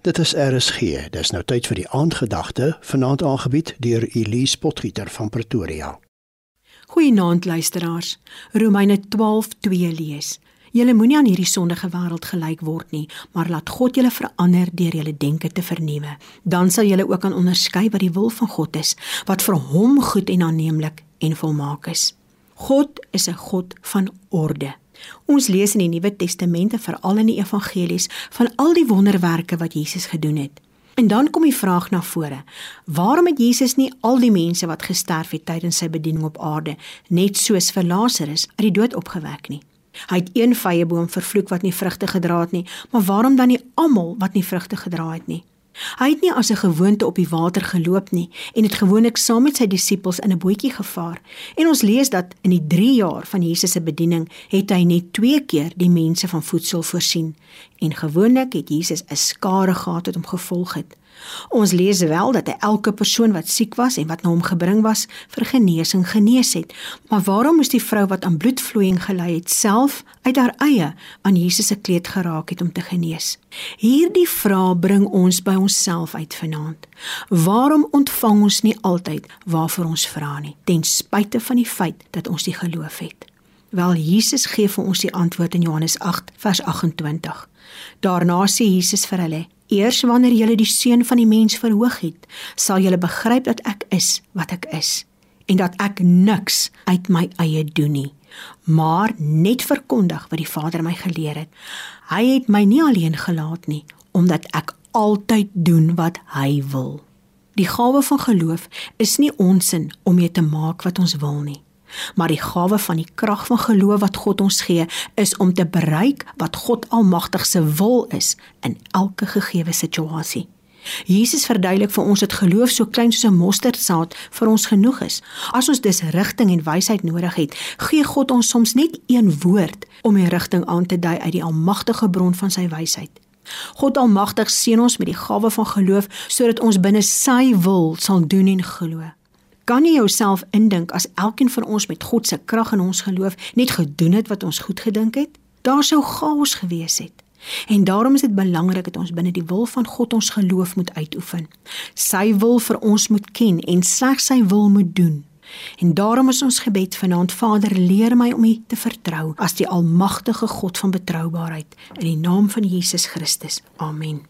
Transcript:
Dit is RSG. Dis nou tyd vir die aandgedagte, vanaand aangebied deur Elise Potgieter van Pretoria. Goeienaand luisteraars. Romeine 12:2 lees. Julle moenie aan hierdie sondige wêreld gelyk word nie, maar laat God julle verander deur julle denke te vernuwe. Dan sal julle ook kan onderskei wat die wil van God is, wat vir hom goed en aanneemlik en volmaak is. God is 'n God van orde. Ons lees in die Nuwe Testamente, veral in die evangelies, van al die wonderwerke wat Jesus gedoen het. En dan kom die vraag na vore: Waarom het Jesus nie al die mense wat gesterf het tydens sy bediening op aarde, net soos vir Lazarus, uit die dood opgewek nie? Hy het een vrye boom vervloek wat nie vrugte gedra het nie, maar waarom dan nie almal wat nie vrugte gedra het nie? Hy het nie as 'n gewoonte op die water geloop nie en het gewoonlik saam met sy disippels in 'n bootjie gevaar. En ons lees dat in die 3 jaar van Jesus se bediening het hy net 2 keer die mense van voedsel voorsien. En gewoonlik het Jesus 'n skare gehad wat hom gevolg het. Ons lees wel dat hy elke persoon wat siek was en wat na hom gebring was vir genesing genees het. Maar waarom moes die vrou wat aan bloedvloeiing gely het self uit haar eie aan Jesus se kleed geraak het om te genees? Hierdie vraag bring ons by onsself uit vanaand. Waarom ontvang ons nie altyd waarvoor ons vra nie, ten spyte van die feit dat ons die geloof het? Wel Jesus gee vir ons die antwoord in Johannes 8 vers 28. Daarna sê Jesus vir hulle: Eers wanneer julle die seun van die mens verhoog het, sal julle begryp dat ek is wat ek is en dat ek niks uit my eie doen nie, maar net verkondig wat die Vader my geleer het. Hy het my nie alleen gelaat nie, omdat ek altyd doen wat hy wil. Die gawe van geloof is nie onsin om mee te maak wat ons wil nie. Maar die gawe van die krag van geloof wat God ons gee, is om te bereik wat God Almagtig se wil is in elke gegeewe situasie. Jesus verduidelik vir ons dat geloof so klein soos 'n mosterdsaad vir ons genoeg is. As ons dus rigting en wysheid nodig het, gee God ons soms net een woord om die rigting aan te dui uit die almagtige bron van sy wysheid. God Almagtig seën ons met die gawe van geloof sodat ons binne sy wil sal doen en glo. Kan jy jouself indink as elkeen van ons met God se krag in ons geloof net gedoen het wat ons goed gedink het? Daar sou chaos gewees het. En daarom is dit belangrik dat ons binne die wil van God ons geloof moet uitoefen. Sy wil vir ons moet ken en slegs sy wil moet doen. En daarom is ons gebed vanaand Vader leer my om U te vertrou as die almagtige God van betroubaarheid in die naam van Jesus Christus. Amen.